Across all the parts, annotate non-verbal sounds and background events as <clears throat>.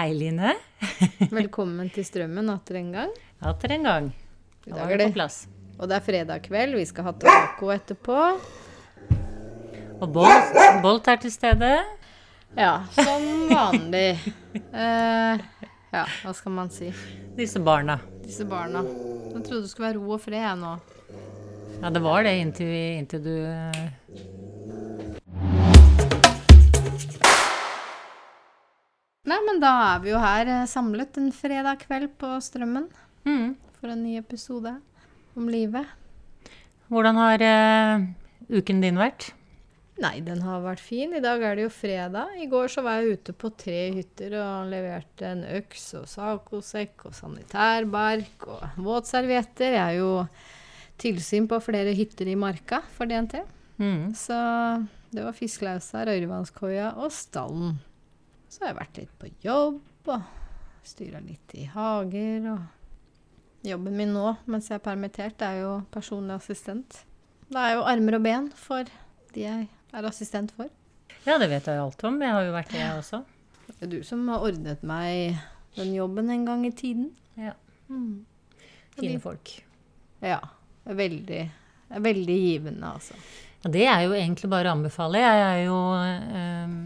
Hei, Line. <laughs> Velkommen til Strømmen atter en gang. Atter en gang. I dag er det på plass. og det er fredag kveld. Vi skal ha taco etterpå. Og Bolt, Bolt er til stede. Ja, som vanlig. Eh, ja, hva skal man si? Disse barna. Disse barna. Jeg trodde det skulle være ro og fred jeg nå. Ja, det var det inntil, vi- inntil du eh, Nei, men da er vi jo her eh, samlet en fredag kveld på Strømmen mm. for en ny episode om livet. Hvordan har uh, uken din vært? Nei, den har vært fin. I dag er det jo fredag. I går så var jeg ute på tre hytter og leverte en øks og sacosekk og sanitærbark og våtservietter. Jeg er jo tilsyn på flere hytter i marka for DNT. Mm. Så det var Fiskelausa, Røyrvannskoia og Stallen. Så har jeg vært litt på jobb og styra litt i hager og Jobben min nå mens jeg er permittert, er jo personlig assistent. Det er jo armer og ben for de jeg er assistent for. Ja, det vet jeg jo alt om. Jeg har jo vært det, jeg også. Det er du som har ordnet meg den jobben en gang i tiden. Ja. Mm. Fine folk. Ja. Veldig, veldig givende, altså. Ja, det er jo egentlig bare å anbefale. Jeg er jo eh,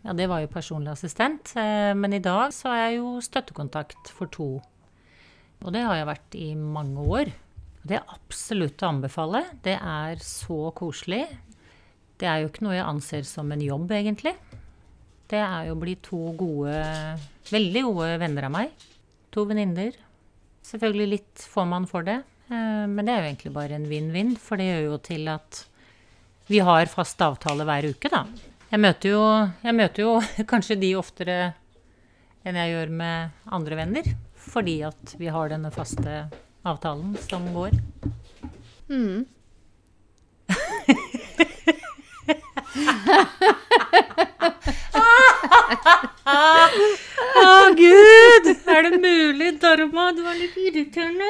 Ja, det var jo personlig assistent. eh, men i dag så er jeg jo støttekontakt for to. Og det har jeg vært i mange år. Det er absolutt å anbefale. Det er så koselig. Det er jo ikke noe jeg anser som en jobb, egentlig. Det er jo å bli to gode, veldig gode venner av meg. To venninner. Selvfølgelig litt får man for det, eh, men det er jo egentlig bare en vinn-vinn, for det gjør jo til at vi har fast avtale hver uke, da. Jeg møter jo, jeg møter jo <laughs> kanskje de oftere enn jeg gjør med andre venner, fordi at vi har denne faste avtalen som går. Mm. <laughs> Å, gud! Er det mulig, Dharma? Du var litt irriterende.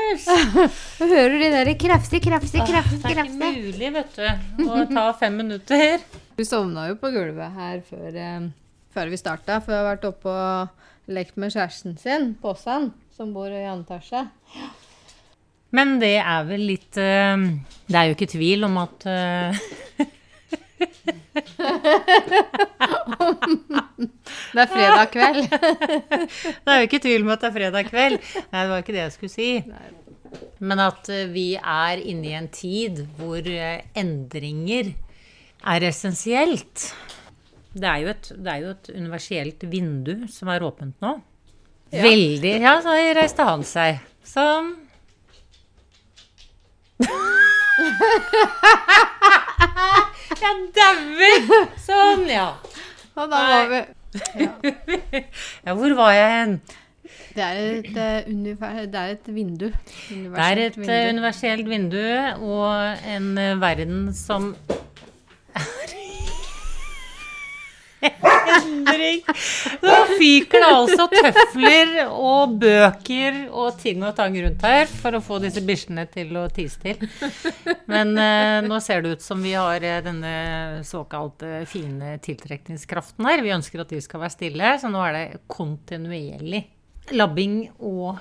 Du hører de der kraftig, kraftig, kraftig, Det er ikke mulig, vet du, å ta fem minutter. Du sovna jo på gulvet her før, eh, før vi starta, for jeg har vært oppe og lekt med kjæresten sin, Påsan, som bor i andre etasje. Men det er vel litt eh, Det er jo ikke tvil om at eh, <laughs> Det er fredag kveld. <laughs> Det er jo ikke tvil om at det er fredag kveld. Nei, det var ikke det jeg skulle si. Men at vi er inne i en tid hvor endringer er essensielt. Det er jo et, det er jo et universelt vindu som er åpent nå. Ja. Veldig Ja, så reiste han seg. Sånn. <laughs> Jeg dauer! Sånn, ja. Og da var vi <laughs> Ja, hvor var jeg hen? Det er et, eh, det er et vindu. Det er et vindu. universelt vindu og en eh, verden som Endring! Nå fyker det altså tøfler og bøker og ting og tang rundt her for å få disse bikkjene til å tise til. Men eh, nå ser det ut som vi har eh, denne såkalte fine tiltrekningskraften her. Vi ønsker at de skal være stille, så nå er det kontinuerlig labbing og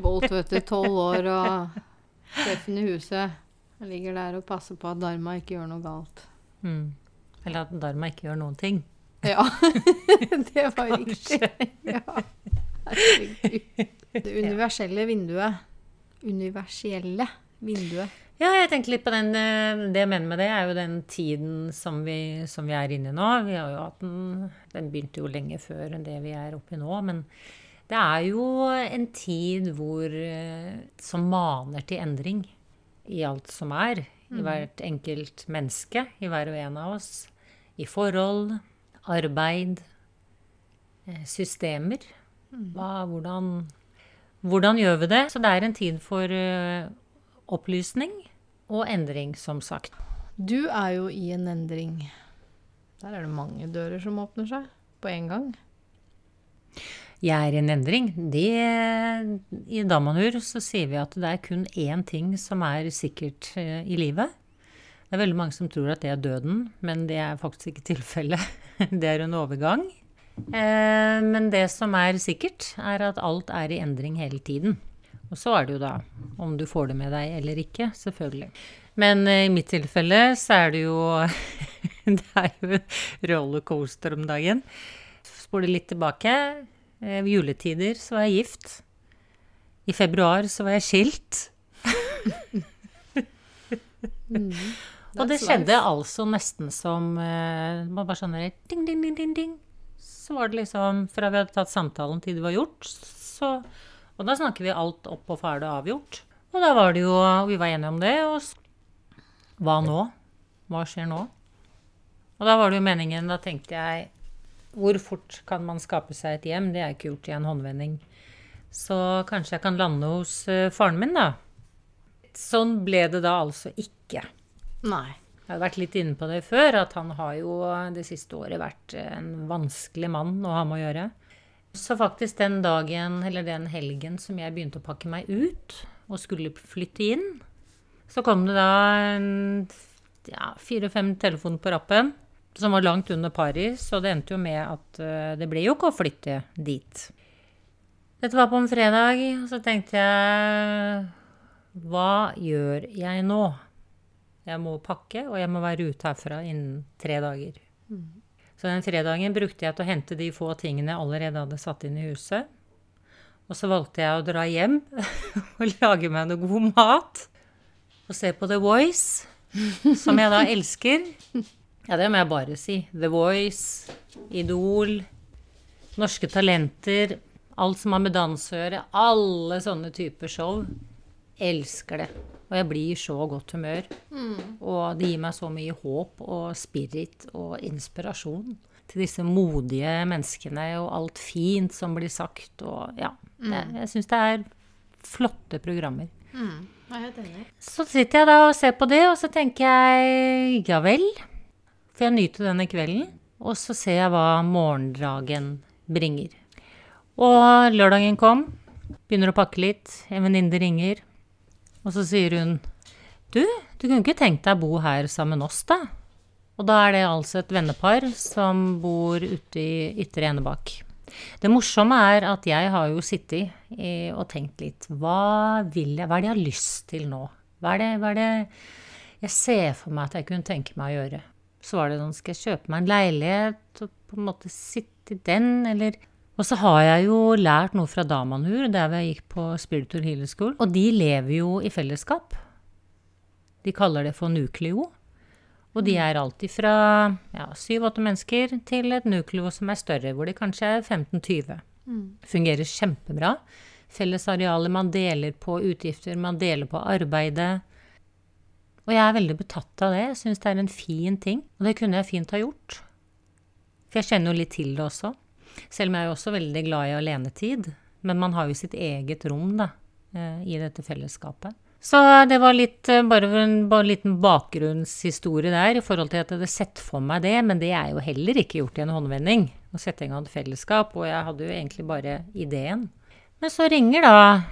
Bolt, vet du, tolv år, og sjefen i huset ligger der og passer på at Dharma ikke gjør noe galt. Mm, Eller at Dharma ikke gjør noen ting. Ja, <laughs> det var riktig. Ja. Det universelle vinduet. Universielle vinduet. Ja, jeg tenkte litt på den eh, Det jeg mener med det, er jo den tiden som vi, som vi er inne i nå. Vi har jo hatt den Den begynte jo lenge før enn det vi er oppe i nå. Men det er jo en tid hvor eh, som maner til endring i alt som er. I hvert enkelt menneske, i hver og en av oss. I forhold, arbeid, eh, systemer. Hva, hvordan, hvordan gjør vi det? Så det er en tid for eh, opplysning og endring, som sagt. Du er jo i en endring. Der er det mange dører som åpner seg på en gang. Jeg er i en endring. Det, I Damanhur så sier vi at det er kun én ting som er sikkert eh, i livet. Det er veldig mange som tror at det er døden, men det er faktisk ikke tilfellet. <laughs> Det er en overgang. Eh, men det som er sikkert, er at alt er i endring hele tiden. Og så er det jo da om du får det med deg eller ikke, selvfølgelig. Men eh, i mitt tilfelle så er det jo <laughs> Det er jo rollercoaster om dagen. Spoler litt tilbake. Eh, juletider så var jeg gift. I februar så var jeg skilt. Mm. Og det skjedde life. altså nesten som eh, Man bare sånn der, ding, ding, ding, ding, ding. Så var det liksom Fra vi hadde tatt samtalen til det var gjort, så Og da snakker vi alt opp og ferdig avgjort. Og da var det jo Vi var enige om det, og hva nå? Hva skjer nå? Og da var det jo meningen Da tenkte jeg Hvor fort kan man skape seg et hjem? Det er ikke gjort i en håndvending. Så kanskje jeg kan lande hos eh, faren min, da. Sånn ble det da altså ikke. Nei. Jeg har vært litt inne på det før, at han har jo det siste året vært en vanskelig mann å ha med å gjøre. Så faktisk den dagen, eller den helgen som jeg begynte å pakke meg ut og skulle flytte inn, så kom det da ja, fire-fem telefoner på rappen, som var langt under pari, så det endte jo med at eh, det ble jo ikke å flytte dit. Dette var på en fredag, og så tenkte jeg Hva gjør jeg nå? Jeg må pakke, og jeg må være ute herfra innen tre dager. Så den fredagen brukte jeg til å hente de få tingene jeg allerede hadde satt inn i huset. Og så valgte jeg å dra hjem <laughs> og lage meg noe god mat. Og se på The Voice, som jeg da elsker. <laughs> Ja, det må jeg bare si. The Voice, Idol, Norske Talenter, alt som har med dans å gjøre. Alle sånne typer show. Elsker det. Og jeg blir i så godt humør. Og det gir meg så mye håp og spirit og inspirasjon til disse modige menneskene og alt fint som blir sagt og ja. Jeg, jeg syns det er flotte programmer. Mm. Jeg er helt enig. Så sitter jeg da og ser på det, og så tenker jeg ja vel. Får jeg nyte denne kvelden? Og så ser jeg hva morgendragen bringer. Og lørdagen kom. Begynner å pakke litt. En venninne ringer. Og så sier hun Du, du kunne ikke tenkt deg å bo her sammen med oss, da? Og da er det altså et vennepar som bor ute i Ytre Enebakk. Det morsomme er at jeg har jo sittet og tenkt litt Hva vil jeg, hva er det jeg har lyst til nå? Hva er det, hva er det jeg ser for meg at jeg kunne tenke meg å gjøre? Så var det sånn, skal jeg kjøpe meg en leilighet og på en måte sitte i den, eller Og så har jeg jo lært noe fra Damanhur, der jeg gikk på Spiritual Healer School, og de lever jo i fellesskap. De kaller det for nukleo. Og de er alltid fra ja, syv-åtte mennesker til et nukleo som er større, hvor de kanskje er 15-20. Fungerer kjempebra. Felles arealer, man deler på utgifter, man deler på arbeidet. Og jeg er veldig betatt av det. Jeg syns det er en fin ting. Og det kunne jeg fint ha gjort. For jeg kjenner jo litt til det også. Selv om jeg er jo også veldig glad i alenetid. Men man har jo sitt eget rom da, eh, i dette fellesskapet. Så det var litt, eh, bare en, bare liten bakgrunnshistorie der i forhold til at jeg hadde sett for meg det, men det er jo heller ikke gjort i en håndvending. Å sette i gang et fellesskap, og jeg hadde jo egentlig bare ideen. Men så ringer da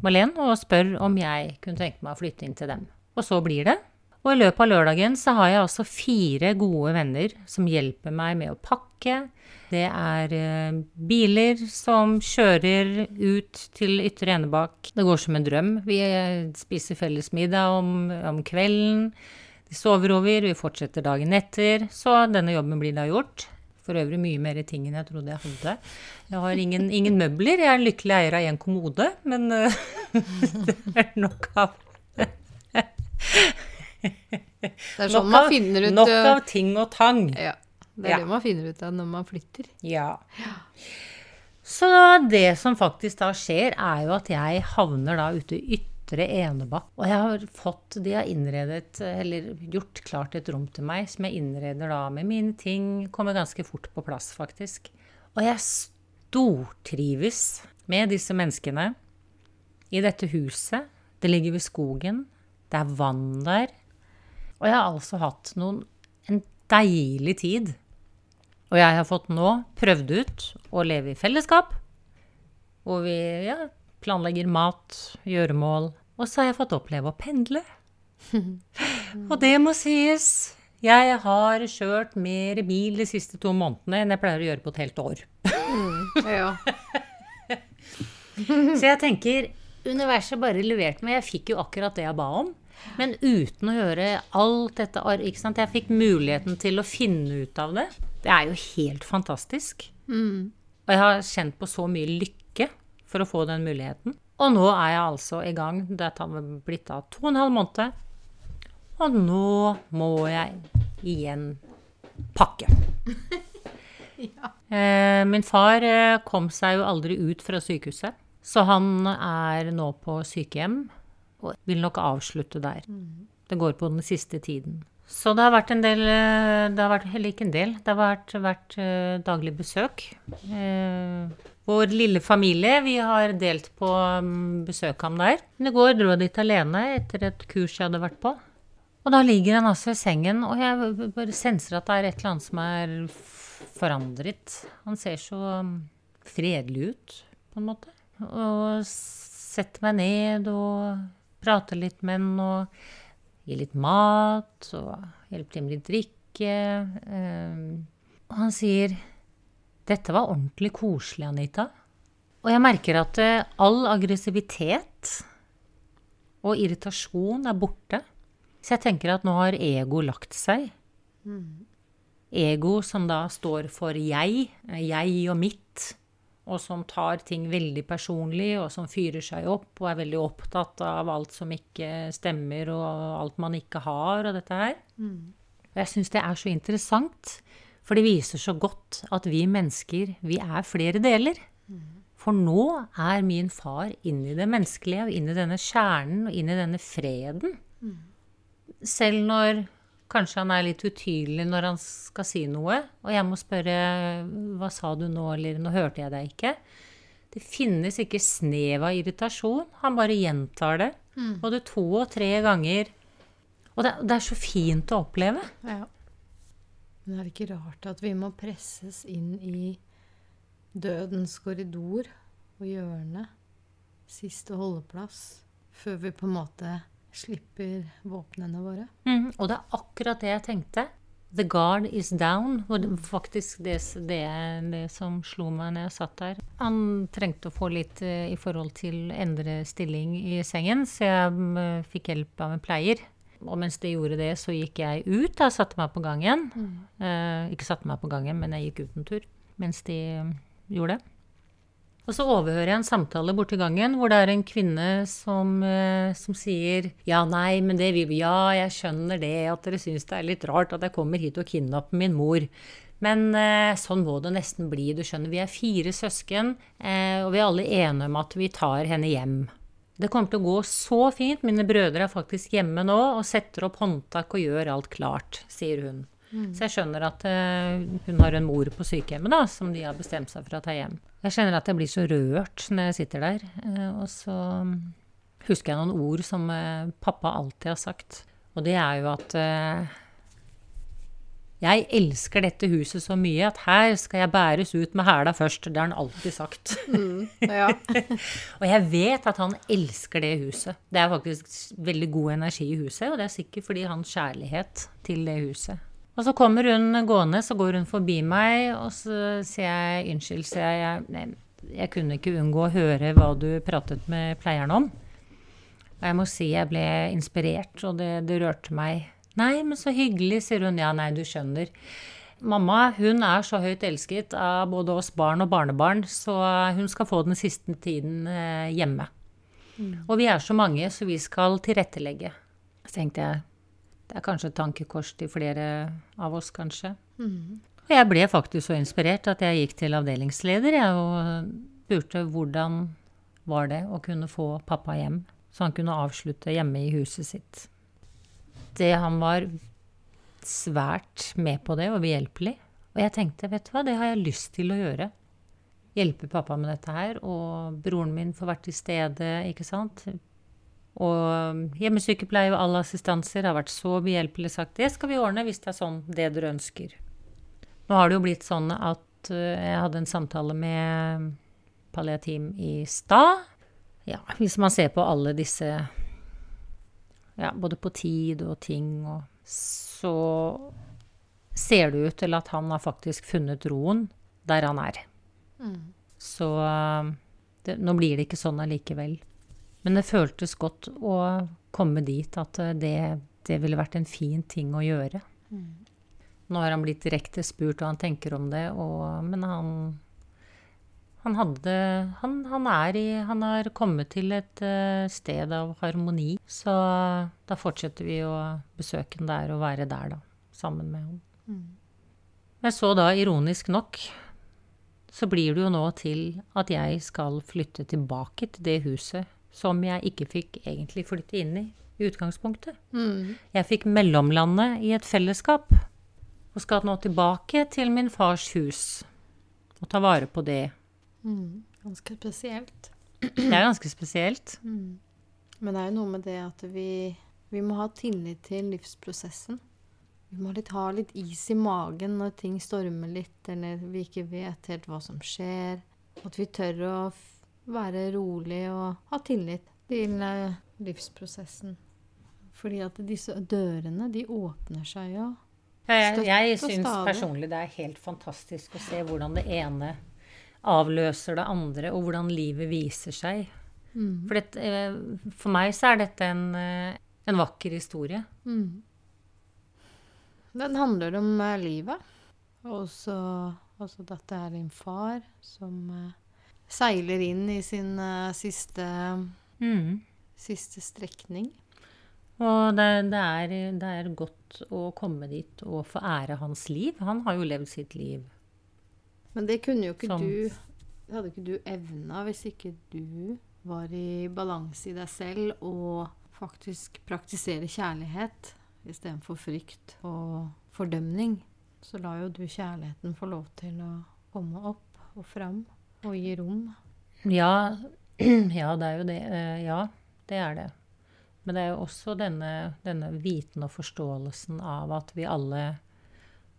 Malene og spør om jeg kunne tenke meg å flytte inn til dem. Og så blir det. Og i løpet av lørdagen så har jeg altså fire gode venner som hjelper meg med å pakke. Det er eh, biler som kjører ut til Ytre Enebakk. Det går som en drøm. Vi eh, spiser felles middag om, om kvelden. De sover over, vi fortsetter dagen etter. Så denne jobben blir da gjort. For øvrig mye mer ting enn jeg trodde jeg hadde. Jeg har ingen, ingen møbler. Jeg er en lykkelig eier av én kommode, men eh, <laughs> det er nok av Det er sånn Nok man finner ut Nok av ting og tang. Ja. Det er Ja. det man finner ut av når man flytter. Ja. Så det som faktisk da skjer, er jo at jeg havner da ute i Ytre Enebakk. Og jeg har fått De har innredet, eller gjort klart et rom til meg, som jeg innreder da med mine ting. Kommer ganske fort på plass, faktisk. Og jeg stortrives med disse menneskene. I dette huset. Det ligger ved skogen. Det er vann der. Og jeg har altså hatt noen, en deilig tid. Og jeg har fått nå prøvd ut å leve i fellesskap. Hvor vi ja, planlegger mat, gjøremål. Og så har jeg fått oppleve å pendle. <laughs> Og det må sies. Jeg har kjørt mer bil de siste to månedene enn jeg pleier å gjøre på et helt år. Ja. <laughs> Så jeg tenker universet bare leverte meg. Jeg fikk jo akkurat det jeg ba om. Men uten å gjøre alt dette ikke sant? Jeg fikk muligheten til å finne ut av det. Det er jo helt fantastisk. Og jeg har kjent på så mye lykke for å få den muligheten. Og nå er jeg altså i gang. Dette har blitt da to og en halv måned. Og nå må jeg igjen pakke. <laughs> ja. Min far eh, kom seg jo aldri ut fra sykehuset, så han er nå på sykehjem og vil nok avslutte der. Det går på den siste tiden. Så det har vært en del eh, Det har vært heller ikke en del. Det har vært, vært eh, daglig besøk. Eh, vår lille familie, vi har delt på mm, besøk ham der. Men i går dro jeg dit alene etter et kurs jeg hadde vært på. Og da ligger han altså i sengen, og jeg bare senser at det er et eller annet som er forandret. Han ser så um, fredelig ut, på en måte. Og setter meg ned og prater litt med den og gi litt mat og hjelpe til med litt drikke. Um, og han sier 'Dette var ordentlig koselig, Anita'. Og jeg merker at eh, all aggressivitet og irritasjon er borte. Så jeg tenker at nå har ego lagt seg. Ego som da står for jeg, eh, jeg og mitt, og som tar ting veldig personlig, og som fyrer seg opp og er veldig opptatt av alt som ikke stemmer, og alt man ikke har, og dette her. Og jeg syns det er så interessant, for det viser så godt at vi mennesker, vi er flere deler. For nå er min far inn i det menneskelige, og inn i denne kjernen, og inn i denne freden. Selv når kanskje han er litt utydelig når han skal si noe, og jeg må spørre 'hva sa du nå', eller 'nå hørte jeg deg ikke'. Det finnes ikke snev av irritasjon. Han bare gjentar det. Både to og tre ganger. Og det, det er så fint å oppleve. ja. Men er det ikke rart at vi må presses inn i dødens korridor og hjørne, siste holdeplass, før vi på en måte slipper våpnene våre? Mm, Og det er akkurat det jeg tenkte. The guard is down. Og det, faktisk det, det, det som slo meg når jeg satt der. Han trengte å få litt eh, i forhold til endre stilling i sengen, så jeg mm, fikk hjelp av en pleier. Og mens de gjorde det, så gikk jeg ut. Da satte meg på gangen. Eh, ikke satte meg på gangen, men jeg gikk ut en tur mens de mm, gjorde det. Og så overhører jeg en samtale borti gangen hvor det er en kvinne som, eh, som sier Ja, nei, men det vil vi Ja, jeg skjønner det, at dere syns det er litt rart at jeg kommer hit og kidnapper min mor. Men eh, sånn må det nesten bli. Du skjønner, vi er fire søsken, eh, og vi er alle enige om at vi tar henne hjem. Det kommer til å gå så fint. Mine brødre er faktisk hjemme nå og setter opp håndtak og gjør alt klart, sier hun. Så jeg skjønner at uh, hun har en mor på sykehjemmet da, som de har bestemt seg for å ta hjem. Jeg kjenner at jeg blir så rørt når jeg sitter der. Uh, og så husker jeg noen ord som uh, pappa alltid har sagt. Og det er jo at jeg elsker dette huset så mye at her skal jeg bæres ut med hæla først. Det har han alltid sagt. Ja. <laughs> Og jeg vet at han elsker det huset. Det er faktisk veldig god energi i huset, og det er sikkert fordi hans kjærlighet til det huset. Og så kommer hun gående, så går hun forbi meg, og så sier jeg unnskyld, sier jeg. Jeg, nei, jeg kunne ikke unngå å høre hva du pratet med pleieren om. Og jeg må si jeg ble inspirert, og det, det rørte meg. Nei, men så hyggelig, sier hun. Ja, nei, du skjønner. Mamma hun er så høyt elsket av både oss barn og barnebarn, så hun skal få den siste tiden hjemme. hjemme. Og vi er så mange, så vi skal tilrettelegge. Så tenkte jeg det er kanskje et tankekors til flere av oss, kanskje. Og jeg ble faktisk så inspirert at jeg gikk til avdelingsleder jeg, og spurte hvordan var det å kunne få pappa hjem, så han kunne avslutte hjemme i huset sitt. Det, han var svært med på det og behjelpelig. Og jeg tenkte, vet du hva, det har jeg lyst til å gjøre. Hjelpe pappa med dette her. Og broren min får vært til stede, ikke sant. Og hjemmesykepleie og alle assistanser har vært så behjelpelig sagt det skal vi ordne hvis det er sånn det dere ønsker. Nå har det jo blitt sånn at eh, jeg hadde en samtale med palliativ i stad. Ja, hvis man ser på alle disse ja, både på tid og ting, og så ser det ut til at han har faktisk funnet roen der han er. Mm. Så eh, det, nå blir det ikke sånn allikevel. Men det føltes godt å komme dit at eh, det, det ville vært en fin ting å gjøre. Mm. Nå har han blitt direkte spurt hva han tenker om det, og, men han han, hadde, han, han, er i, han har kommet til et uh, sted av harmoni, så da fortsetter vi å besøke ham der og være der, da, sammen med ham. Mm. Men så da, ironisk nok, så blir det jo nå til at jeg skal flytte tilbake til det huset som jeg ikke fikk egentlig flytte inn i i utgangspunktet. Mm. Jeg fikk mellomlandet i et fellesskap, og skal nå tilbake til min fars hus og ta vare på det Mm. Ganske spesielt. Det er ganske spesielt. Mm. Men det er jo noe med det at vi, vi må ha tillit til livsprosessen. Vi må litt, ha litt is i magen når ting stormer litt, eller vi ikke vet helt hva som skjer. At vi tør å være rolig og ha tillit til eh, livsprosessen. Fordi at disse dørene, de åpner seg jo. Jeg jeg syns personlig det er helt fantastisk å se hvordan det ene avløser det andre, og hvordan livet viser seg. Mm. For, det, eh, for meg så er dette en, eh, en vakker historie. Mm. Den handler om livet. Og så altså at det er din far som seiler inn i sin uh, siste, Mm. siste strekning. Og det, det, er, det er godt å komme dit og få ære hans liv. Han har jo levd sitt liv. Men det kunne jo ikke Som- du Det hadde ikke du evna hvis ikke du var i balanse i deg selv og faktisk praktisere kjærlighet istedenfor frykt og fordømning. Så la jo du kjærligheten få lov til å komme opp og fram og gi rom. Ja, <clears throat> ja, det er jo det. Eh, Ja, det er det. Men det er jo også denne, denne viten og forståelsen av at vi alle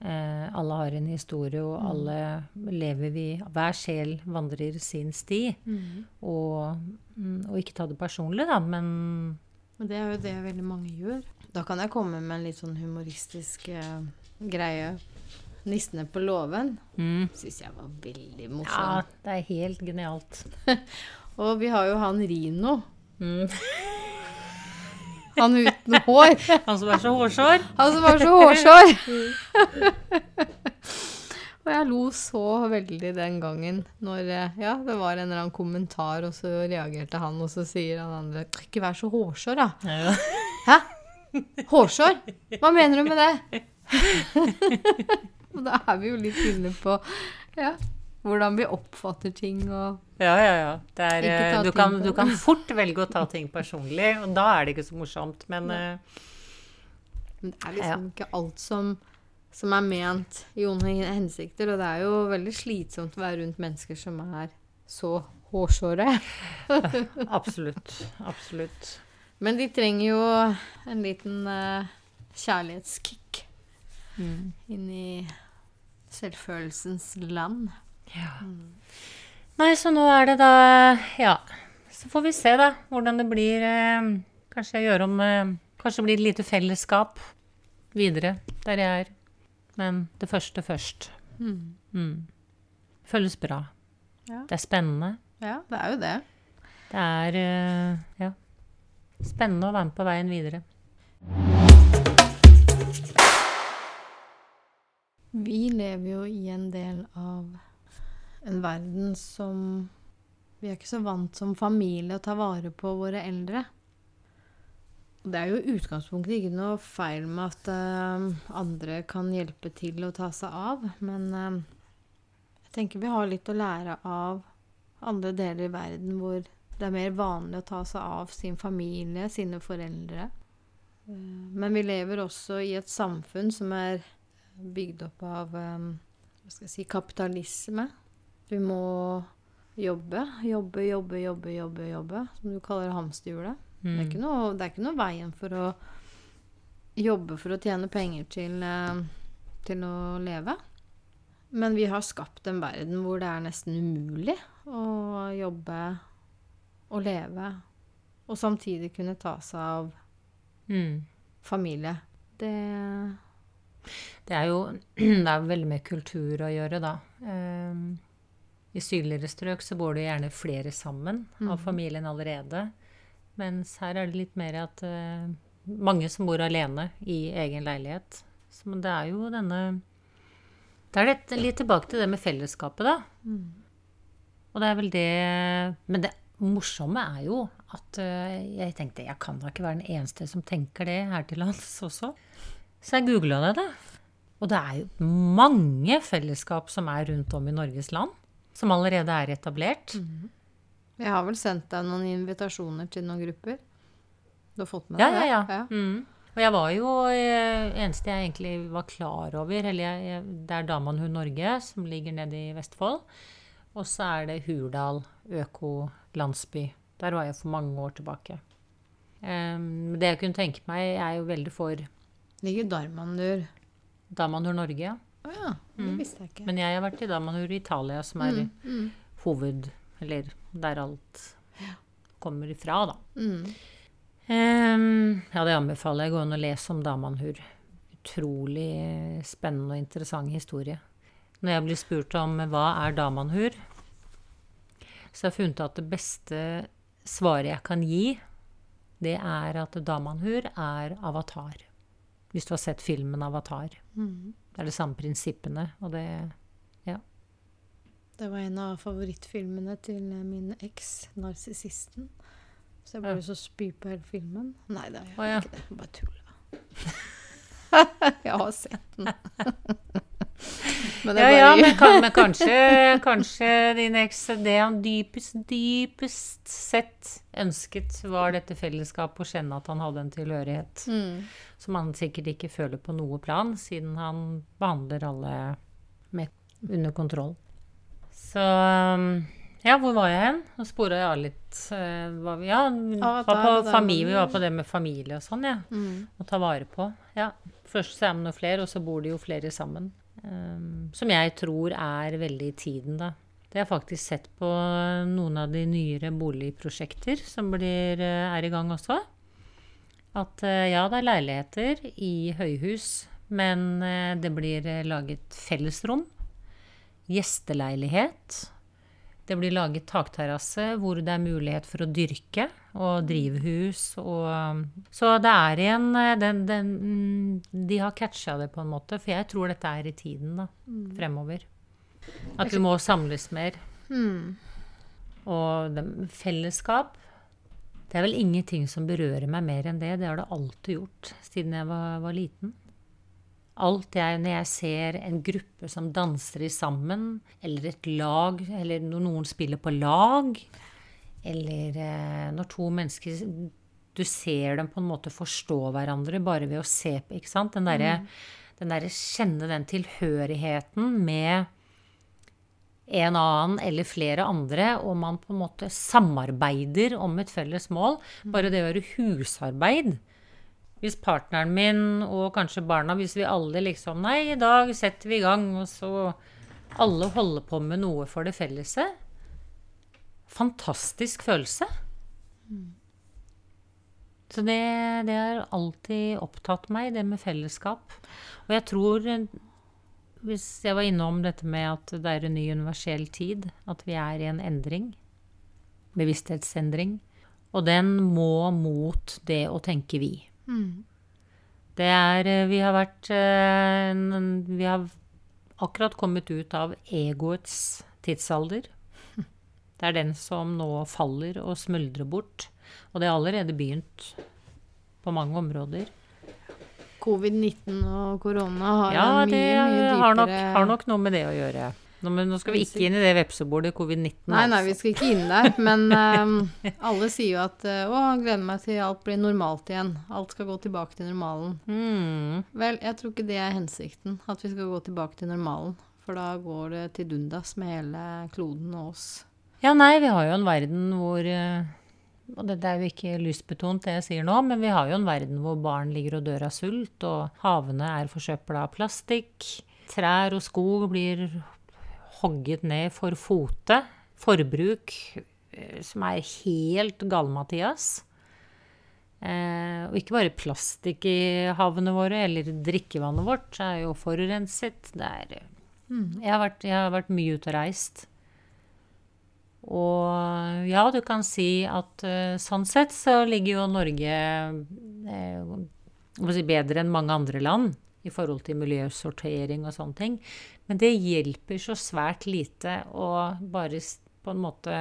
eh, alle har en historie, og alle lever vi Hver sjel vandrer sin sti. Og, mm, og ikke ta det personlig, da, men Men det er jo det veldig mange gjør. Da kan jeg komme med en litt sånn humoristisk eh, greie. 'Nissene på låven' mm, syns jeg var veldig Ja, det er helt genialt. <laughs> Og vi har jo han Rino. Mm. <laughs> Han uten hår. <laughs> Han som er så hårsår. Han som er så hårsår. og jeg lo så veldig den gangen når eh, ja, det var en eller annen kommentar, og så reagerte han, og så sier han andre 'Ikke vær så hårsår, da'. Ja. Hæ? Hårsår? Hva mener du med det? Og <laughs> da er vi jo litt inne på ja, hvordan vi oppfatter ting og Ja, ja, ja. Det er, eh, du, kan, du kan fort velge å ta ting personlig, og da er det ikke så morsomt. Men eh, Men det er liksom ikke alt som, som er ment i onde hensikter. Og det er jo veldig slitsomt å være rundt mennesker som er så hårsåre. <laughs> absolutt. Absolutt. Men de trenger jo en liten uh, kjærlighetskick Mm. inn i selvfølelsens land. Ja. Nei, så nå er det da Ja. Så får vi se, da, hvordan det blir. Eh, kanskje jeg gjør om eh, Kanskje det blir et lite fellesskap videre der jeg er. Men det første først. Mm. Mm. Føles bra. Ja. Det er spennende. ja, det er jo det. Det er eh, ja, spennende å være med på veien videre. Vi lever jo i en del av en verden som Vi er ikke så vant som familie å ta vare på våre eldre. Det er jo utgangspunktet ikke noe feil med at uh, andre kan hjelpe til å ta seg av, men uh, jeg tenker vi har litt å lære av andre deler i verden hvor det er mer vanlig å ta seg av sin familie, sine foreldre. Uh, Men vi lever også i et samfunn som er bygd opp av hva skal jeg si, kapitalisme. Vi må jobbe, jobbe, jobbe, jobbe, jobbe, jobbe, som du kaller hamsterhjulet. Det, er Mm. ikke noe, det er ikke noe veien for å jobbe for å tjene penger til, til å leve. Men vi har skapt en verden hvor det er nesten umulig å jobbe og leve, og samtidig kunne ta seg av Mm. familie. Det Det er jo <clears throat> det er veldig med kultur å gjøre, da. Ehm, I sydligere strøk så bor det gjerne flere sammen av Mhm. familien allerede. Mens her er det litt mer at eh, mange som bor alene i egen leilighet. Så men det er jo denne Det er litt, litt tilbake til det med fellesskapet, da. Mm. Og det er vel det Men det morsomme er jo at eh, jeg tenkte jeg kan da ikke være den eneste som tenker det her til lands også. Så jeg googla det, da. Og det er jo mange fellesskap som er rundt om i Norges land. Som allerede er etablert. Jeg har vel sendt deg noen invitasjoner til noen grupper. Du har fått med Ja, deg ja, det? ja. Mm. Og jeg var jo eh, Eneste jeg egentlig var klar over eller jeg, Det er Damanhund Norge, som ligger nede i Vestfold. Og så er det Hurdal økolandsby. Der var jeg for mange år tilbake. Um, det jeg kunne tenke meg, jeg er jo veldig for Ligger Darmandur Darmandur Norge. ja. Å ja, det visste jeg ikke. Men jeg har vært i Darmandur Italia, som er Mm, mm, hoved... Eller der alt kommer ifra, da. mm. Um, ja, det anbefaler jeg. Gå inn og lese om Damanhur. Utrolig spennende og interessant historie. Når jeg blir spurt om hva er Damanhur, så har jeg funnet at det beste svaret jeg kan gi, det er at Damanhur er avatar. Hvis du har sett filmen Avatar. Mm. Det er de samme prinsippene, og det Det var en av favorittfilmene til min eks, 'Narsissisten'. Så jeg ble Ja. så spy på hele filmen. Nei, det er Å, ja. ikke det. Jeg Bare tulla. <laughs> jeg har sett den. <laughs> Men Ja, ja, men, kan, men kanskje, kanskje din eks Det han dypest, dypest sett ønsket, var dette fellesskapet, å kjenne at han hadde en tilhørighet. mm. Som han sikkert ikke føler på noe plan, siden han behandler alle med, under kontroll. Så um, ja, hvor var jeg hen? Nå spora jeg av litt. eh, Var vi, ja, ah, var på der familie, vi var på det med familie og sånn, ja. Mm. Å ta vare på. Ja. Først så er man jo flere, og så bor de jo flere sammen. Um, som jeg tror er veldig i tiden, da. Det har jeg faktisk sett på noen av de nyere boligprosjekter som blir, eh, er i gang også. At eh, ja, det er leiligheter i høyhus, men eh, det blir eh, laget fellesrom. Gjesteleilighet. Det blir laget takterrasse hvor det er mulighet for å dyrke, og drivhus og Så det er igjen eh, den, den mm, De har catcha det på en måte, for jeg tror dette er i tiden, da. Fremover. At vi må samles mer. Mm. Og det- fellesskap Det er vel ingenting som berører meg mer enn det. Det har det alltid gjort siden jeg var, var liten. Alt jeg, når jeg ser en gruppe som danser sammen, eller et lag, eller når noen spiller på lag, eller eh, når to mennesker Du ser dem på en måte forstå hverandre bare ved å se på, ikke sant? Den derre den der, Kjenne den tilhørigheten med en annen eller flere andre, og man på en måte samarbeider om et felles mål. Bare det å gjøre husarbeid. Hvis partneren min og kanskje barna, hvis vi alle liksom Nei, i dag setter vi i gang, og så alle holder på med noe for det fellese. Fantastisk følelse. Så det, det har alltid opptatt meg, det med fellesskap. Og jeg tror hvis jeg var innom dette med at det er en ny universell tid, at vi er i en endring, bevissthetsendring, og den må mot det å tenke vi. Mm. Det er eh, Vi har vært eh, Vi har akkurat kommet ut av egoets tidsalder. <laughs> Det er den som nå faller og smuldrer bort. Og det har allerede begynt på mange områder. Covid-19 og korona har Ja, mye, mye dypere Ja, nok, har nok noe med det å gjøre. Nå, men nå skal vi ikke inn i det vepsebordet covid-19. Nei, nei, vi altså. skal ikke inn der. Men um, <laughs> alle sier jo at eh, Å, gleder meg til alt blir normalt igjen. Alt skal gå tilbake til normalen. Mm. Vel, jeg tror ikke det er hensikten. At vi skal gå tilbake til normalen. For da går det til dundas med hele kloden og oss. Ja, nei, vi har jo en verden hvor eh, Og dette er jo ikke lystbetont, det jeg sier nå, men vi har jo en verden hvor barn ligger og dør av sult, og havene er forsøpla av plastikk. Trær og skog blir hogget ned for fote. Forbruk eh, som er helt gale-Mathias. Eh, og ikke bare plastikk i havene våre, eller drikkevannet vårt er jo forurenset. Er jeg, har vært, jeg har vært mye ute og reist. Og ja, du kan si at eh, sånn sett så ligger jo Norge eh, bedre enn mange andre land i forhold til miljøsortering og sånne ting. Men det hjelper så svært lite å bare på en måte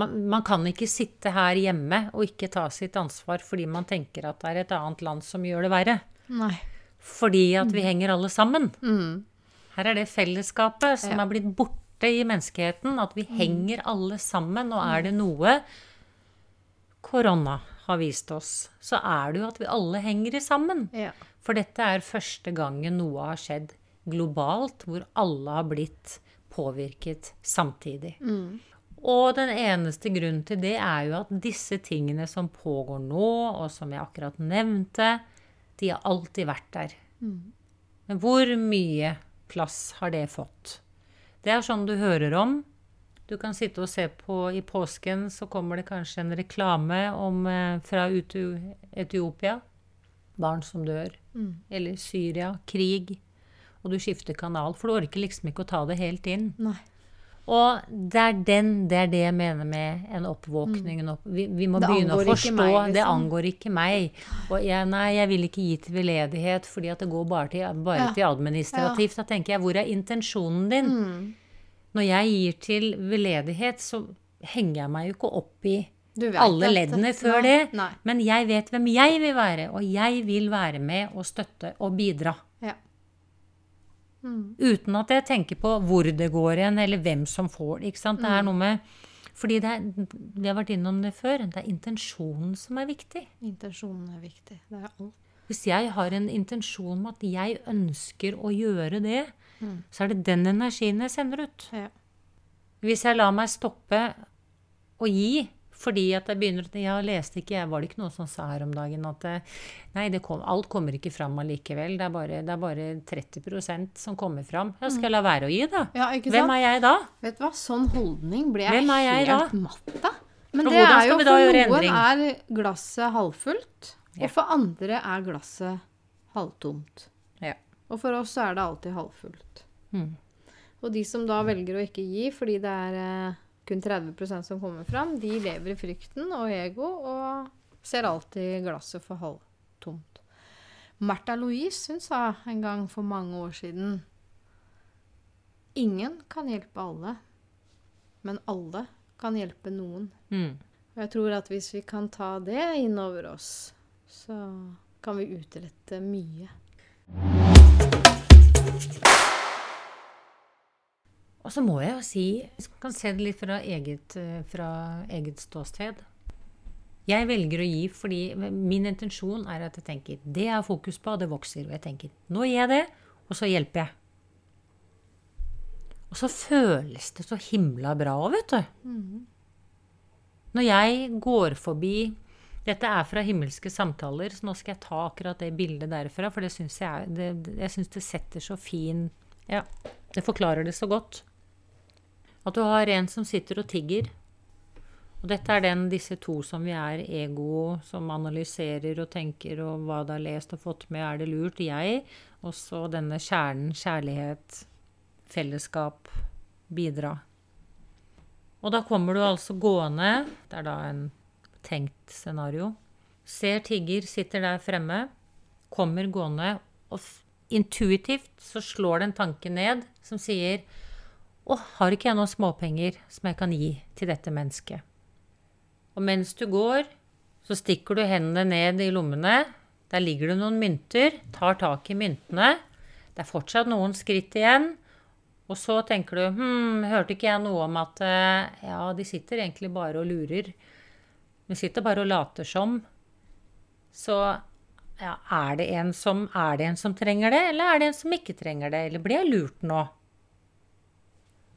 man, man, kan ikke sitte her hjemme og ikke ta sitt ansvar fordi man tenker at det er et annet land som gjør det verre. Nei. Fordi at vi henger alle sammen. Mm. Her er det fellesskapet som Ja. er blitt borte i menneskeheten. At vi henger alle sammen. Og er det noe korona har vist oss, så er det jo at vi alle henger sammen. Ja. For dette er første gangen noe har skjedd globalt, hvor alle har blitt påvirket samtidig. Og den eneste grunnen til det er jo at disse tingene som pågår nå, og som jeg akkurat nevnte, de har alltid vært der. Men hvor mye plass har det fått? Det er sånn du hører om. Du kan sitte og se på i påsken, så kommer det kanskje en reklame om, eh, fra Etiopia. Barn som dør. Eller Syria. Krig. Og du skifter kanal, for du orker liksom ikke å ta det helt inn. Nei. Og det er, den, det er det jeg mener med en oppvåkning. En opp, vi, vi må Det begynne å forstå. meg, Det liksom. angår ikke meg. Og jeg, nei, jeg vil ikke gi til veldedighet fordi at det går bare til, bare Ja. til administrativt. Da tenker jeg, hvor er intensjonen din? Mm. Når jeg gir til veldedighet, så henger jeg meg jo ikke opp i alle leddene det- før Nei, det. Nei. Men jeg vet hvem jeg vil være, og jeg vil være med og støtte og bidra. Ja. Uten at jeg tenker på hvor det går igjen, eller hvem som får det. ikke sant? Det er noe med Fordi det er, vi har vært innom det før. Det er intensjonen som er viktig. Intensjonen er viktig. Det er alt. Hvis jeg har en intensjon om at jeg ønsker å gjøre det, så er det den energien jeg sender ut. Ja. Hvis jeg lar meg stoppe å gi fordi at jeg begynner Ja, leste ikke, jeg var det ikke noe som sa her om dagen at nei, det kom, alt kommer ikke fram allikevel. Det er bare, det er bare 30% som kommer fram. Ja, skal jeg la være å gi, da? Ja, Hvem er jeg da? Vet du hva, sånn holdning ble jeg, jeg helt matt av. Men det er jo da for noen er glasset halvfullt, Ja. og for andre er glasset halvtomt. Ja. Og for oss er det alltid halvfullt. Mm. Og de som da velger å ikke gi fordi det er eh, kun 30% som kommer fram, de lever i frykten og ego og ser alltid glasset for halvtomt. Märtha Louise hun sa en gang for mange år siden Ingen kan hjelpe alle, men alle kan hjelpe noen. Mm. Og jeg tror at hvis vi kan ta det innover oss, så kan vi utrette mye. Og så må jeg jo si, man kan se det litt fra eget, eh, fra eget ståsted Jeg velger å gi fordi min intensjon er at jeg tenker det jeg har fokus på, det vokser. Og jeg tenker nå gir jeg det, og så hjelper jeg. Og så føles det så himla bra òg, vet du. Når jeg går forbi Dette er fra Himmelske samtaler, så nå skal jeg ta akkurat det bildet derfra, for det syns jeg, er- det- jeg synes det setter så fin Ja, det forklarer det så godt. At du har en som sitter og tigger. Og dette er den, disse to som vi er, ego, som analyserer og tenker og hva det har lest og fått med, er det lurt? Jeg. Og så denne kjernen, kjærlighet, fellesskap, bidra. Og da kommer du altså gående, det er da en tenkt scenario. Ser tigger, sitter der fremme, kommer gående, og intuitivt så slår det en tanke ned som sier Å, har ikke jeg noen småpenger som jeg kan gi til dette mennesket? Og mens du går, så stikker du hendene ned i lommene. Der ligger det noen mynter. Tar tak i myntene. Det er fortsatt noen skritt igjen. Og så tenker du Hm, hørte ikke jeg noe om at eh, Ja, de sitter egentlig bare og lurer. De sitter bare og later som. Så ja, er, det som, er det en som trenger det, eller er det en som ikke trenger det? Eller blir jeg lurt nå?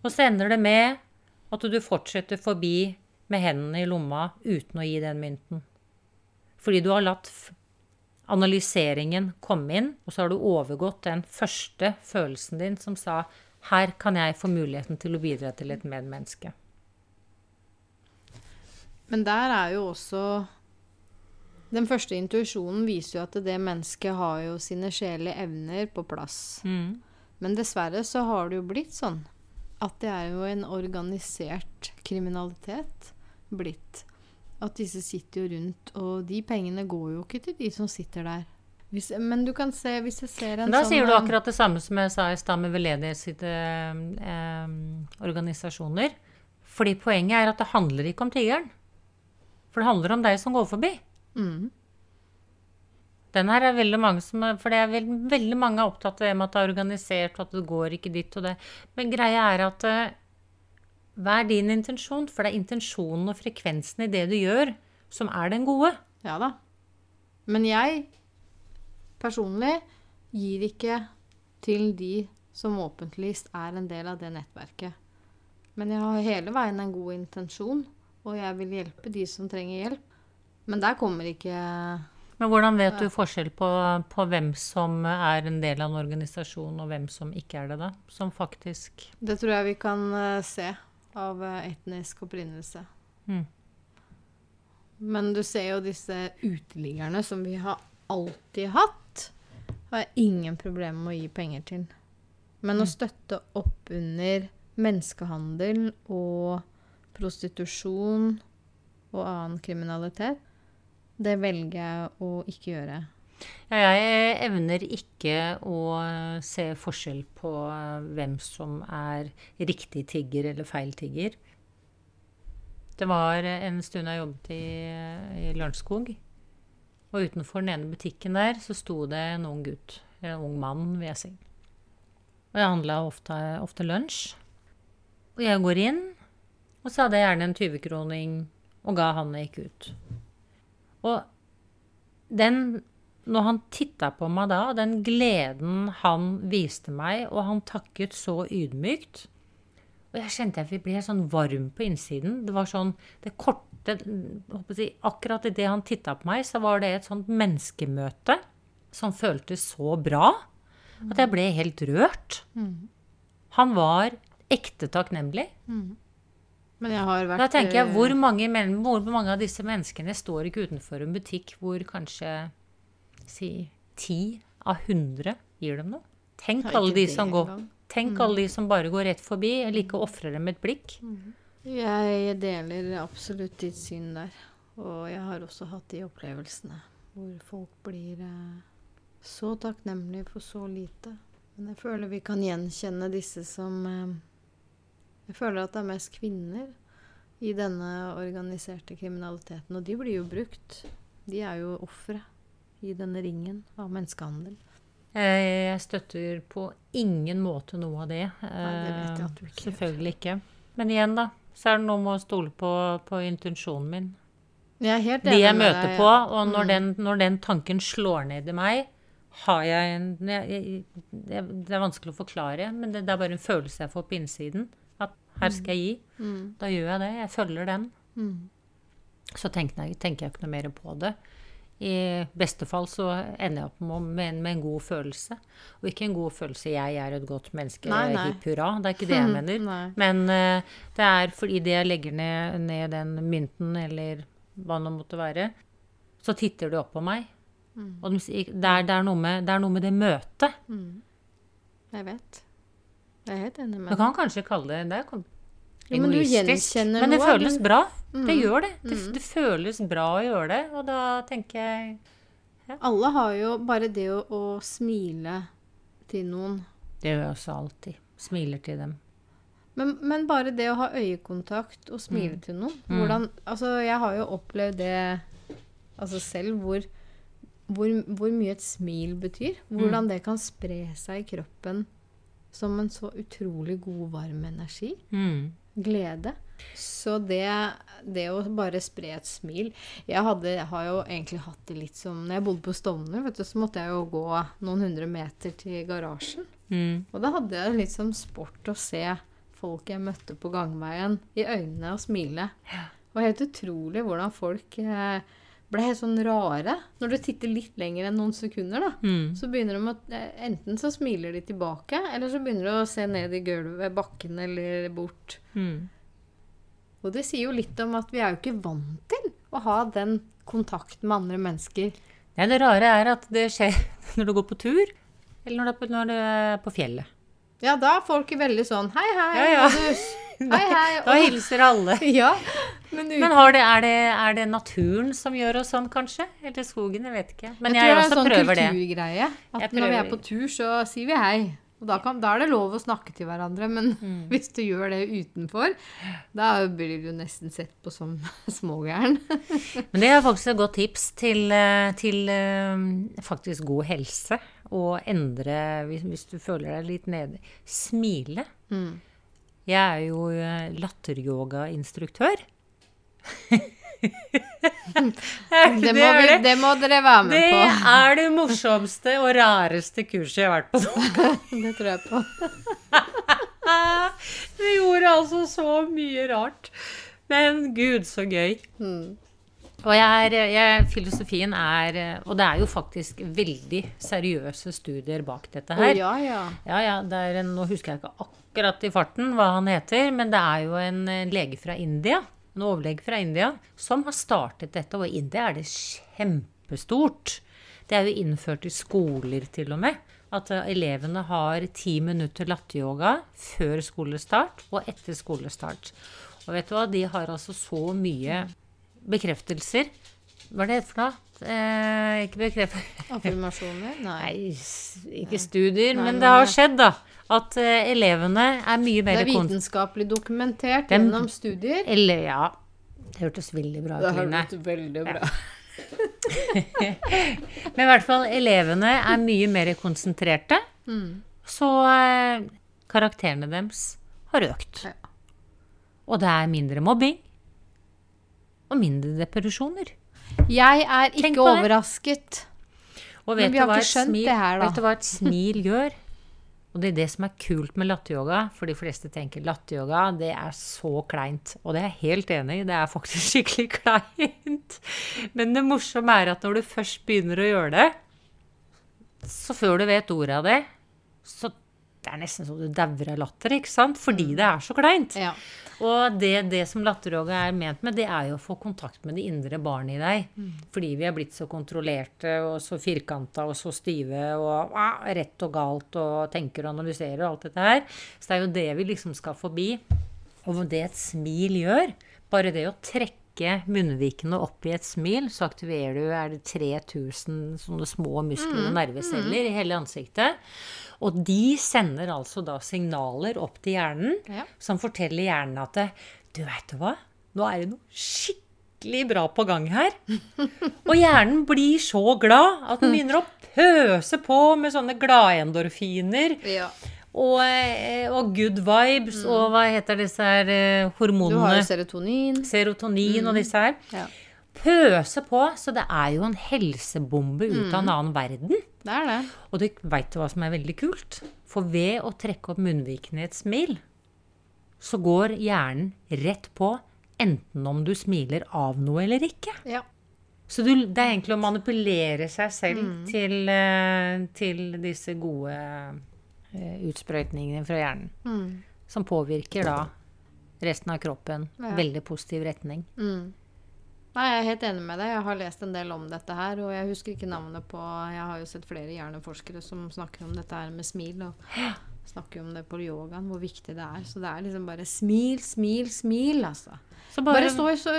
Og så ender det med at du fortsetter forbi med hendene i lomma uten å gi den mynten. Fordi du har latt analyseringen komme inn, og så har du overgått den første følelsen din som sa her kan jeg få muligheten til å bidra til et medmenneske. Men der er jo også Den første intuisjonen viser jo at det mennesket har jo sine sjelelige evner på plass. Mm. Men dessverre så har det jo blitt sånn at det er jo en organisert kriminalitet blitt. At disse sitter jo rundt, og de pengene går jo ikke til de som sitter der. Hvis, men du kan se, hvis jeg ser en Men da sånn sier du eh, akkurat det samme som jeg sa i stad med veldedighetsorganisasjoner. eh, organisasjoner. Fordi poenget er at det handler ikke om tiggeren. For det handler om deg som går forbi. mm, Den her er veldig mange som For det er veld, veldig mange er opptatt av det med at det er organisert, og at det går ikke dit og det. Men greia er at eh, hva er din intensjon? For det er intensjonen og frekvensen i det du gjør, som er den gode. Ja da. Men jeg personlig gir ikke til de som åpenlyst er en del av det nettverket. Men jeg har hele veien en god intensjon, og jeg vil hjelpe de som trenger hjelp. Men der kommer ikke Men hvordan vet du forskjell på, på hvem som er en del av en organisasjon, og hvem som ikke er det, da? Som faktisk Det tror jeg vi kan eh, se av eh, etnisk opprinnelse. Mm. Men du ser jo disse uteliggerne som vi har alltid hatt, har jeg ingen problemer med å gi penger til. Men å støtte opp under menneskehandel og prostitusjon og annen kriminalitet, det velger jeg å ikke gjøre. Ja, jeg evner ikke å se forskjell på hvem som er riktig tigger eller feil tigger. Det var en stund jeg jobbet i, i Lørenskog. Og utenfor den ene butikken der så sto det en ung gutt. En ung mann, vil jeg si. Og jeg handla ofte, ofte lunsj. Og jeg går inn, og så hadde jeg gjerne en 20-kroning og ga han jeg gikk ut. Og den Når han titta på meg da, den gleden han viste meg, og han takket så ydmykt Og jeg kjente jeg ble sånn varm på innsiden. Det var sånn Det korte jeg, Akkurat idet han titta på meg, så var det et sånt menneskemøte som føltes så bra at jeg ble helt rørt. Han var ekte takknemlig. Men jeg har vært Da tenker jeg, eh, hvor mange, hvor mange av disse menneskene står ikke utenfor en butikk hvor kanskje si 10 av 100 gir dem noe? Tenk alle de som går engang. Tenk alle de som bare går rett forbi. Jeg liker å ofre dem et blikk. Jeg deler absolutt ditt syn der. Og jeg har også hatt de opplevelsene hvor folk blir eh, så takknemlige for så lite. Men jeg føler vi kan gjenkjenne disse som eh, Jeg føler at det er mest kvinner i denne organiserte kriminaliteten. Og de blir jo brukt. De er jo ofre i denne ringen av menneskehandel. Eh, Jeg støtter på ingen måte noe av det. Nei, det vet jeg at du ikke. Selvfølgelig ikke. Men igjen, da. Så er det noe med å stole på, på intensjonen min. Jeg er helt enig jeg møter deg, på, og når, Mm. den, når den tanken slår ned i meg, har jeg en jeg, jeg, det, det er vanskelig å forklare, men det, det er bare en følelse jeg får på innsiden. Her skal jeg gi. Mm. Da gjør jeg det. Jeg følger den. Mm. Så tenker jeg, tenker jeg ikke noe mer på det. I beste fall så ender jeg opp med, en, med en god følelse. Og ikke en god følelse 'jeg er et godt menneske', Nei, nei. hipp hurra. Det er ikke det jeg <laughs> mener. Men uh, det er fordi det jeg legger ned, ned den mynten, eller hva det måtte være, så titter de opp på meg. Mm. Og de, det, er, det, er med, det er noe med det møtet. Mm. Jeg vet. Jeg er helt enig Du kan kanskje kalle det det er Jo, men du egoistisk. gjenkjenner Men det noe, føles bra. Det Mm. gjør det. det. Mm. Det føles bra å gjøre det. Og da tenker jeg Alle har jo bare det å, å smile til noen. Det gjør jeg også alltid. Smiler til dem. Men, men bare det å ha øyekontakt og smile Mm. til noen Mm. hvordan, altså, Jeg har jo opplevd det altså selv, hvor, hvor, hvor mye et smil betyr. Mm. Hvordan det kan spre seg i kroppen som en så utrolig god, varm energi. Mm. glede. Så det, det å bare spre et smil Jeg, hadde, har jo egentlig hatt det litt som Når jeg bodde på Stovner, vet du, så måtte jeg jo gå noen hundre meter til garasjen. Mm. Og da hadde jeg litt som sport å se folk jeg møtte på gangveien, i øynene og smile. Det var helt utrolig hvordan folk eh, ble helt sånn rare. Når du titter litt lenger enn noen sekunder, da. Mm. Så begynner de å eh, Enten så smiler de tilbake, eller så begynner de å se ned i gulvet, bakken eller bort. Mm. Og det sier jo litt om at vi er jo ikke vant til å ha den kontakt med andre mennesker. Nei, det rare er at det skjer <laughs> når du går på tur, eller når du er på, du er på fjellet. Ja, da er folk veldig sånn Hei, hei, Ja, ja. Hei, hei. Da hilser alle. <laughs> Ja, men uten Men det, er, det, er det naturen som gjør oss sånn, kanskje? Eller skogen? Jeg vet ikke. Men jeg jeg, tror det er en også sånn det. kulturgreie. At Jeg når vi er på tur, så sier vi hei. Og da, kan, da er det lov å snakke til hverandre. Men <laughs> Mm. hvis du gjør det utenfor, da blir du nesten sett på som <laughs> smågæren. Men det er faktisk et godt tips til, eh, til eh, faktisk god helse. Å endre, hvis, hvis du føler deg litt nede, smile. Mm. Jeg er jo eh, latteryogainstruktør. <laughs> Det må, vi, det, det må dere være med det på. er det morsomste og rareste kurset jeg har vært på. <laughs> Det tror jeg på. <laughs> Vi gjorde altså så mye rart. Men gud, så gøy. Mm. Og jeg er, jeg, filosofien er Og det er jo faktisk veldig seriøse studier bak dette her. ja, ja. Ja, ja, det er en, Nå husker jeg ikke akkurat i farten hva han heter, men det er jo en eh, lege fra India, en overlege fra India, som har startet dette. Og i India er det kjempestort. Det er jo innført i skoler til og med. At eh, elevene har ti minutter latteryoga før skolestart og etter skolestart. Og vet du hva, de har altså så mye bekreftelser. Hva er det for noe? Eh, ikke bekreftelser Affirmasjoner? <laughs> Nei. Ikke studier, Nei, men det har skjedd, da. At eh, elevene er mye mer Det er vitenskapelig dokumentert Dem- gjennom studier. Eller, ja. Det hørtes veldig bra ut, Line. veldig bra. <laughs> Men i hvert fall, elevene er mye mer konsentrerte. Mm. Så eh, karakterene deres har økt. Ja. Og det er mindre mobbing. Og mindre depresjoner. Jeg er ikke overrasket. Og Men vet vi du har ikke skjønt smil, det her, da. Vet du hva et smil gjør? Og det er det som er kult med latteryoga, for de fleste tenker latteryoga, det er så kleint. Og det er jeg helt enig i, det er faktisk <laughs> skikkelig kleint. Men det morsomme er at når du først begynner å gjøre det, så før du vet ordet av det, så det er nesten så du dauer av latter, ikke sant? Fordi det er så kleint. Ja. Og det, det som latteryoga er ment med, det er jo å få kontakt med det indre barnet i deg. Fordi vi er blitt så kontrollerte og så firkanta og så stive og ah, rett og galt og tenker og analyserer og alt dette her. Så det er jo det vi liksom skal forbi. Og det et smil gjør, bare det å trekke munnvikene opp i et smil, så aktiverer du er det 3000 sånne små muskler og nerveceller i hele ansiktet. Og de sender altså da signaler opp til hjernen Ja. som forteller hjernen at det, du veit hva, nå er det noe skikkelig bra på gang her. <laughs> Og hjernen blir så glad at den begynner å pøse på med sånne gladendorfiner ja. Og, eh, og good vibes og hva heter disse her hormonene? Du har jo serotonin. Serotonin og disse her. Ja. Pøse på, så det er jo en helsebombe ut av en annen verden. Det er det. Og du veit hva som er veldig kult? For ved å trekke opp munnvikene i et smil, så går hjernen rett på enten om du smiler av noe eller ikke. Ja. Så du, det er egentlig å manipulere seg selv til, eh, til disse gode eh, utsprøytningene fra hjernen. Mm. Som påvirker da resten av kroppen. Ja. Veldig positiv retning. Mm. Nei, jeg er helt enig med deg. Jeg har lest en del om dette her, og jeg husker ikke navnet på Jeg har jo sett flere hjerneforskere som snakker om dette her med smil, og snakker om det på yogaen, hvor viktig det er. Så det er liksom bare smil, smil, smil, altså. Så Bare stå i så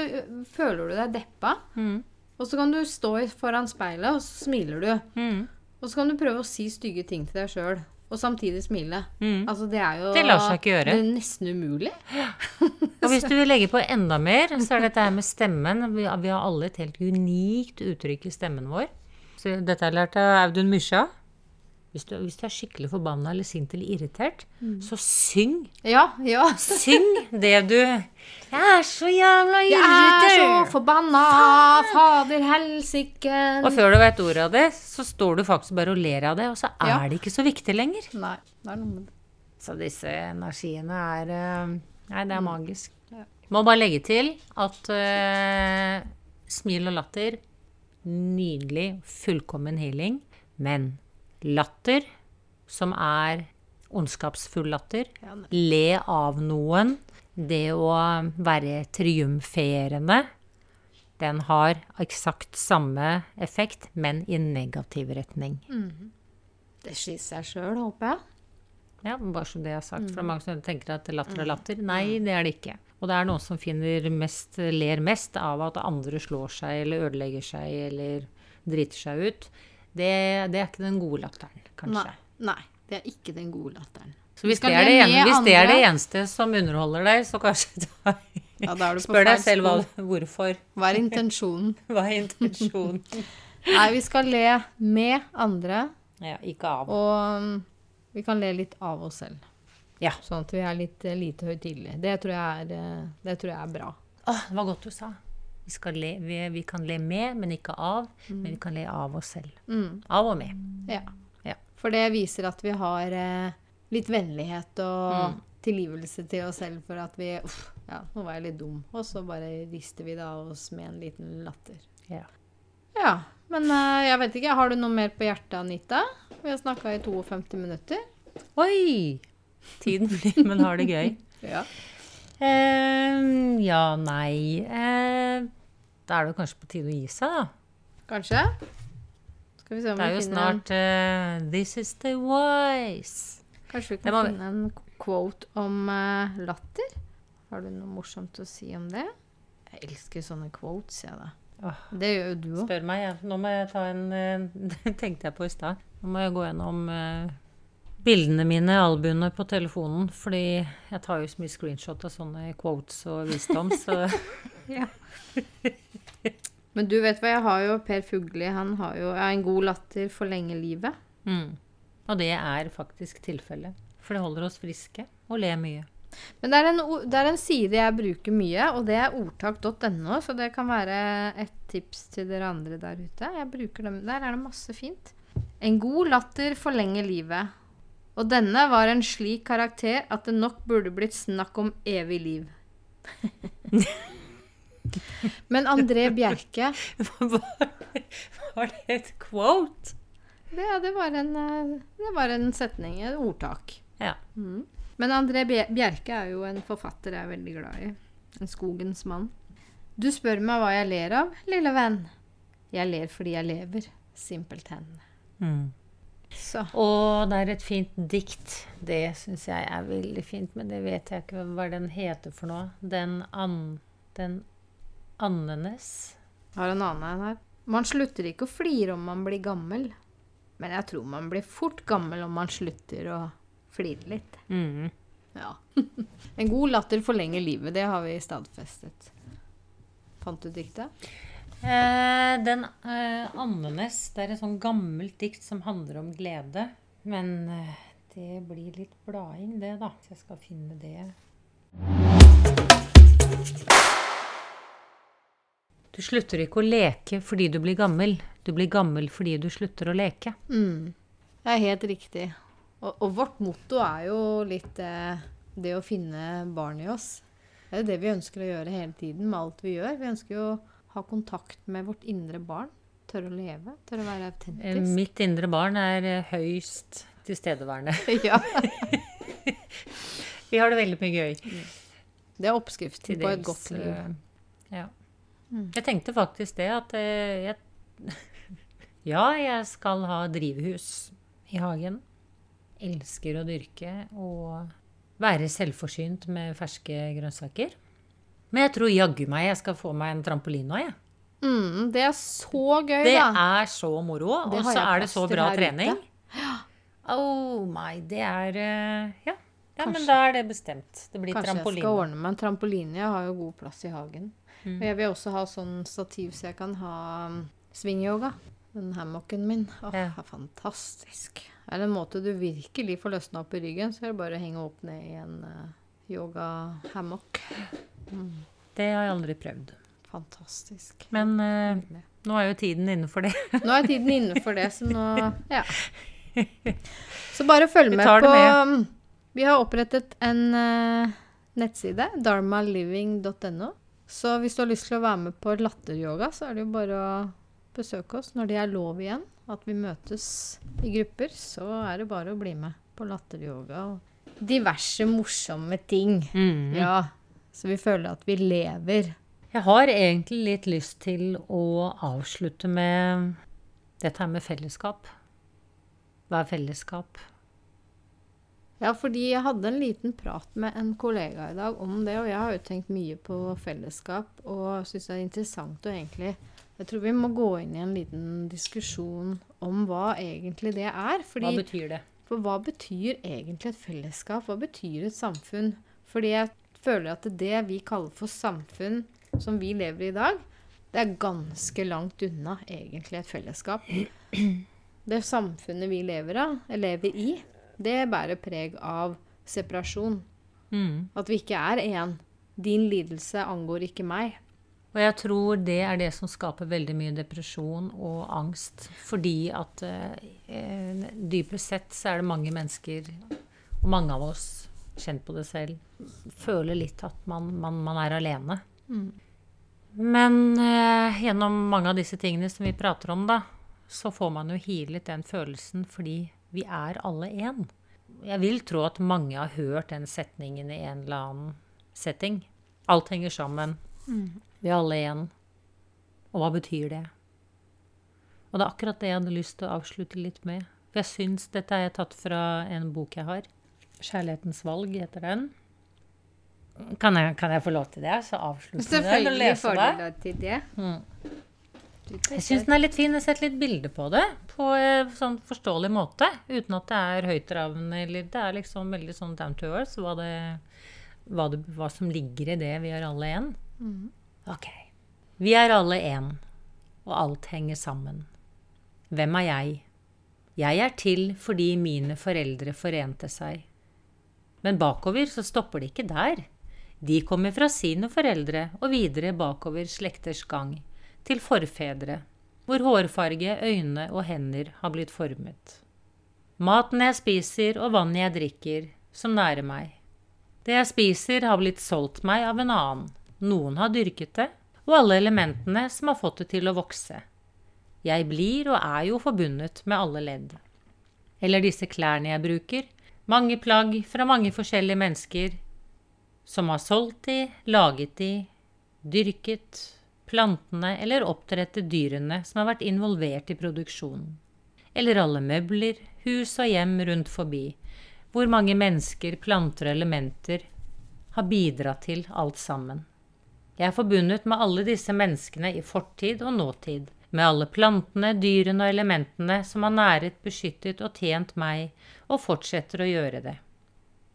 føler du deg deppa, Mm. og så kan du stå foran speilet, og så smiler du. Mm. Og så kan du prøve å si stygge ting til deg sjøl, og samtidig smile. Mm. Altså, det er jo Det lar seg ikke gjøre. Det er nesten umulig. <gasps> Og hvis du vil legge på enda mer, så er dette her med stemmen. Vi, har alle et helt unikt uttrykk i stemmen vår. Så dette har jeg lært av Audun Mysja. Hvis du, hvis du er skikkelig forbanna eller sint eller irritert, så syng. Ja, ja. Syng det du Jeg er så jævla Jeg er så irritert! forbanna! Fader helsike! Og før du vet ordet av det, så står du faktisk bare og ler av det, og så er Ja. det ikke så viktig lenger. Nei, det er noe med det. Så disse energiene er eh, Nei, det er magisk. Ja. Må bare legge til at uh, smil og latter Nydelig, fullkommen healing. Men latter, som er ondskapsfull latter, le av noen, det å være triumferende, den har eksakt samme effekt, men i negativ retning. Det sier seg sjøl, håper jeg. Ja, bare så det er sagt. For det er mange som tenker at latter er latter. Nei, det er det ikke. Og det er noen som finner mest, ler mest av at andre slår seg eller ødelegger seg eller driter seg ut. Det, det er ikke den gode latteren, kanskje. Nei, nei, det er ikke den gode latteren. Så hvis, det er det, ene, hvis det er det eneste som underholder deg, så kanskje <laughs> da, Ja, da du på Spør deg selv hva, hvorfor. Hva er intensjonen? <laughs> Hva er intensjonen? <laughs> Nei, vi skal le med andre, Ja, ikke av. og vi kan le litt av oss selv. Ja. Sånn at vi er litt eh, lite høytidelige. Det, tror jeg er, eh, det tror jeg er bra. Åh, det var godt du sa. Vi, skal le, vi, vi kan le med, men ikke av. Men vi kan le av oss selv. Mm, Av og med. ja. Ja. For det viser at vi har eh, litt vennlighet og Mm. tilgivelse til oss selv for at vi Uff, ja, nå var jeg litt dum. Og så bare rister vi det av oss med en liten latter. Ja. Ja. Men eh, jeg vet ikke, har du noe mer på hjertet, Anita? Vi har snakka i 52 minutter. Oi! Tiden flyr, men har det gøy. <laughs> Ja. Eh, ja, nei eh, Da er det kanskje på tide å gi seg, da. Kanskje? Skal vi se om Det er jo snart uh, This is the voice. Kanskje vi kan må finne en quote om eh, latter? Har du noe morsomt å si om det? Jeg elsker sånne quotes, jeg, da. Oh, Det gjør jo du òg. Spør meg, Ja. Nå må jeg ta en Det <laughs> tenkte jeg på i stad. Nå må jeg gå gjennom bildene mine, albuene på telefonen. Fordi jeg tar jo så mye screenshot av sånne quotes og visdom, så <laughs> Ja. Men du vet hva, jeg har jo Per Fugli. Han har jo en god latter forlenger livet. mm. Og det er faktisk tilfellet. For det holder oss friske og ler mye. Men det er, en, det er en side jeg bruker mye, og det er ordtak.no, så det kan være et tips til dere andre der ute. Jeg bruker dem, Der er det masse fint. En god latter forlenger livet. Og denne var en slik karakter at det nok burde blitt snakk om evig liv. <laughs> Men André Bjerke <laughs> Var det et quote? det, det, var en, eh, det var en setning, et ordtak. Ja. Mm. Men André Bjerke er jo en forfatter jeg er veldig glad i. En skogens mann. Du spør meg hva jeg ler av, lille venn. Jeg ler fordi jeg lever. Simpelthen. Mm. Så. Og det er et fint dikt. Det syns jeg er veldig fint, men det vet jeg ikke hva den heter for noe. Den, an, den andenes Har en annen en her. Man slutter ikke å flire om man blir gammel. Men jeg tror man blir fort gammel om man slutter å flire litt. mm. Ja. <laughs> en god latter forlenger livet. Det har vi stadfestet. Fant du diktet? Eh, Den eh, andenes Det er et sånn gammelt dikt som handler om glede. Men eh, det blir litt blading, det, da. Så jeg skal finne det. Du slutter ikke å leke fordi du blir gammel. Du blir gammel fordi du slutter å leke. Mm. Det er helt riktig. Og, og vårt motto er jo litt eh, det å finne barn i oss. Det er jo det vi ønsker å gjøre hele tiden med alt vi gjør. Vi ønsker jo å ha kontakt med vårt indre barn. Tørre å leve, tørre å være Eh, autentisk. Mitt indre barn er eh, høyst tilstedeværende. <laughs> ja, <laughs> Vi har det veldig mye gøy. det er oppskriften på et godt liv. eh, Ja. Mm. Jeg tenkte faktisk det at eh, jeg <laughs> Ja, jeg skal ha drivhus i hagen. Elsker å dyrke og være selvforsynt med ferske grønnsaker. Men jeg tror jaggu meg jeg skal få meg en trampoline nå, jeg. Mm, det er så gøy, Det da. er så moro, og så er det så bra trening. Ja. Oh my, det er eh, Ja. ja men da er det bestemt. Det blir Kanskje jeg skal ordne meg en trampoline. Jeg har jo god plass i hagen. Mm. Og jeg vil også ha sånn stativ så jeg kan ha svingyoga. Den hammocken min. Åh, Ja. er fantastisk. Er det en måte du virkelig får løsna opp i ryggen, så er det bare å henge opp ned i en uh, yoga-hammock. Det har jeg aldri prøvd. Fantastisk. Men eh, nå er jo tiden inne for det. Nå er tiden inne for det, så nå Ja. <laughs> Så bare følg med på med. um, Vi har opprettet en uh, nettside, dharmaliving.no. Så hvis du har lyst til å være med på latteryoga, så er det jo bare å besøke oss når det er lov igjen. At vi møtes i grupper, så er det bare å bli med på latteryoga og diverse morsomme ting. Mm. Ja, så vi føler at vi lever. Jeg har egentlig litt lyst til å avslutte med dette her med fellesskap. Hva er fellesskap? Ja, fordi jeg hadde en liten prat med en kollega i dag om det, og jeg har jo tenkt mye på fellesskap og syns det er interessant å egentlig Jeg tror vi må gå inn i en liten diskusjon om hva egentlig det er. Fordi, Hva betyr det? for hva betyr egentlig et fellesskap? Hva betyr et samfunn? Fordi jeg føler at det vi kaller for samfunn som vi lever i i dag, det er ganske langt unna egentlig et fellesskap. Det samfunnet vi lever, av, lever i, det bærer preg av separasjon. Mm. At vi ikke er én. Din lidelse angår ikke meg. Og jeg tror det er det som skaper veldig mye depresjon og angst. Fordi at eh, dypest sett så er det mange mennesker, og mange av oss, kjent på det selv, føler litt at man, man, man er alene. Men eh, gjennom mange av disse tingene som vi prater om, da, så får man jo healet den følelsen fordi vi er alle én. Jeg vil tro at mange har hørt den setningen i en eller annen setting. Alt henger sammen. Vi er alle én. Og hva betyr det? Og det er akkurat det jeg hadde lyst til å avslutte litt med. For jeg syns dette er tatt fra en bok jeg har. 'Kjærlighetens valg' heter den. Kan jeg, kan jeg få lov til det? Så avslutte den og Selvfølgelig lese får du lov til det. Mm. Jeg syns den er litt fin. Jeg har sett litt bilder på det på en sånn forståelig måte. Uten at det er høytravende eller Det er liksom veldig sånn down to earth hva, det, hva, det, hva som ligger i det. Vi er alle én. Mm. Ok. Vi er alle én, og alt henger sammen. Hvem er jeg? Jeg er til fordi mine foreldre forente seg. Men bakover så stopper det ikke der. De kommer fra sine foreldre og videre bakover slekters gang, til forfedre, hvor hårfarge, øyne og hender har blitt formet. Maten jeg spiser og vannet jeg drikker, som nærer meg. Det jeg spiser har blitt solgt meg av en annen. Noen har dyrket det, og alle elementene som har fått det til å vokse. Jeg blir og er jo forbundet med alle ledd. Eller disse klærne jeg bruker, mange plagg fra mange forskjellige mennesker, som har solgt de, laget de, dyrket, plantene eller oppdrettet dyrene som har vært involvert i produksjonen. Eller alle møbler, hus og hjem rundt forbi, hvor mange mennesker, planter og elementer har bidratt til alt sammen. Jeg er forbundet med alle disse menneskene i fortid og nåtid, med alle plantene, dyrene og elementene som har næret, beskyttet og tjent meg, og fortsetter å gjøre det.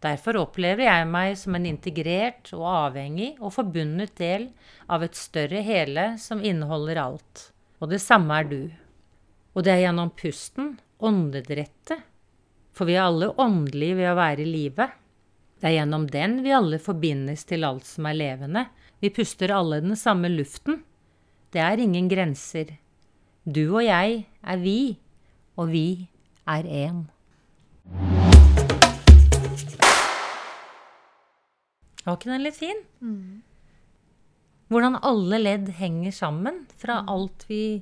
Derfor opplever jeg meg som en integrert og avhengig og forbundet del av et større hele som inneholder alt. Og det samme er du. Og det er gjennom pusten, åndedrettet, for vi er alle åndelige ved å være i live. Det er gjennom den vi alle forbindes til alt som er levende. Vi puster alle den samme luften. Det er ingen grenser. Du og jeg er vi, og vi er én. Var ikke den litt fin? Hvordan alle ledd henger sammen. Fra alt vi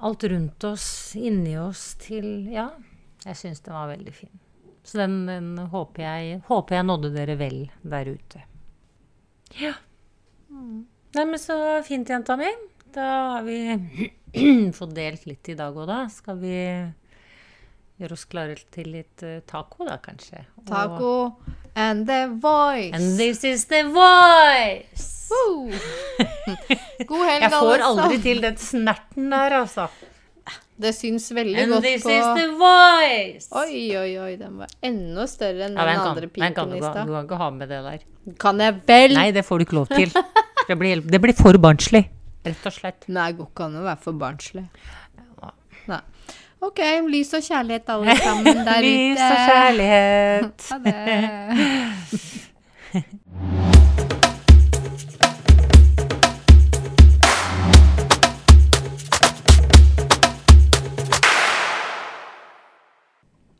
Alt rundt oss, inni oss, til Ja, jeg syns den var veldig fin. Så den, den håper, jeg, håper jeg nådde dere vel der ute. Ja. Nei, men så fint, jenta mi. Da har vi <clears throat> fått delt litt i dag òg, da. Skal vi gjøre oss klare til litt eh, taco, da, kanskje? Og- Taco and the voice. And this is the voice! Woo! <laughs> God helg, Jeg får aldri til den snerten der, altså. Det syns veldig And godt this is the voice! Oi, oi, oi, den var enda større enn Ja, den den kan, andre piken i stad. du kan ikke ha med det der. Kan jeg vel? Nei, det får du ikke lov til. <laughs> Det blir, det blir for barnslig, rett og slett. Nei, det går ikke an å være for barnslig. Nei. OK, lys og kjærlighet alle sammen <laughs> der ute. Lys og kjærlighet. <laughs> Ha det. <laughs>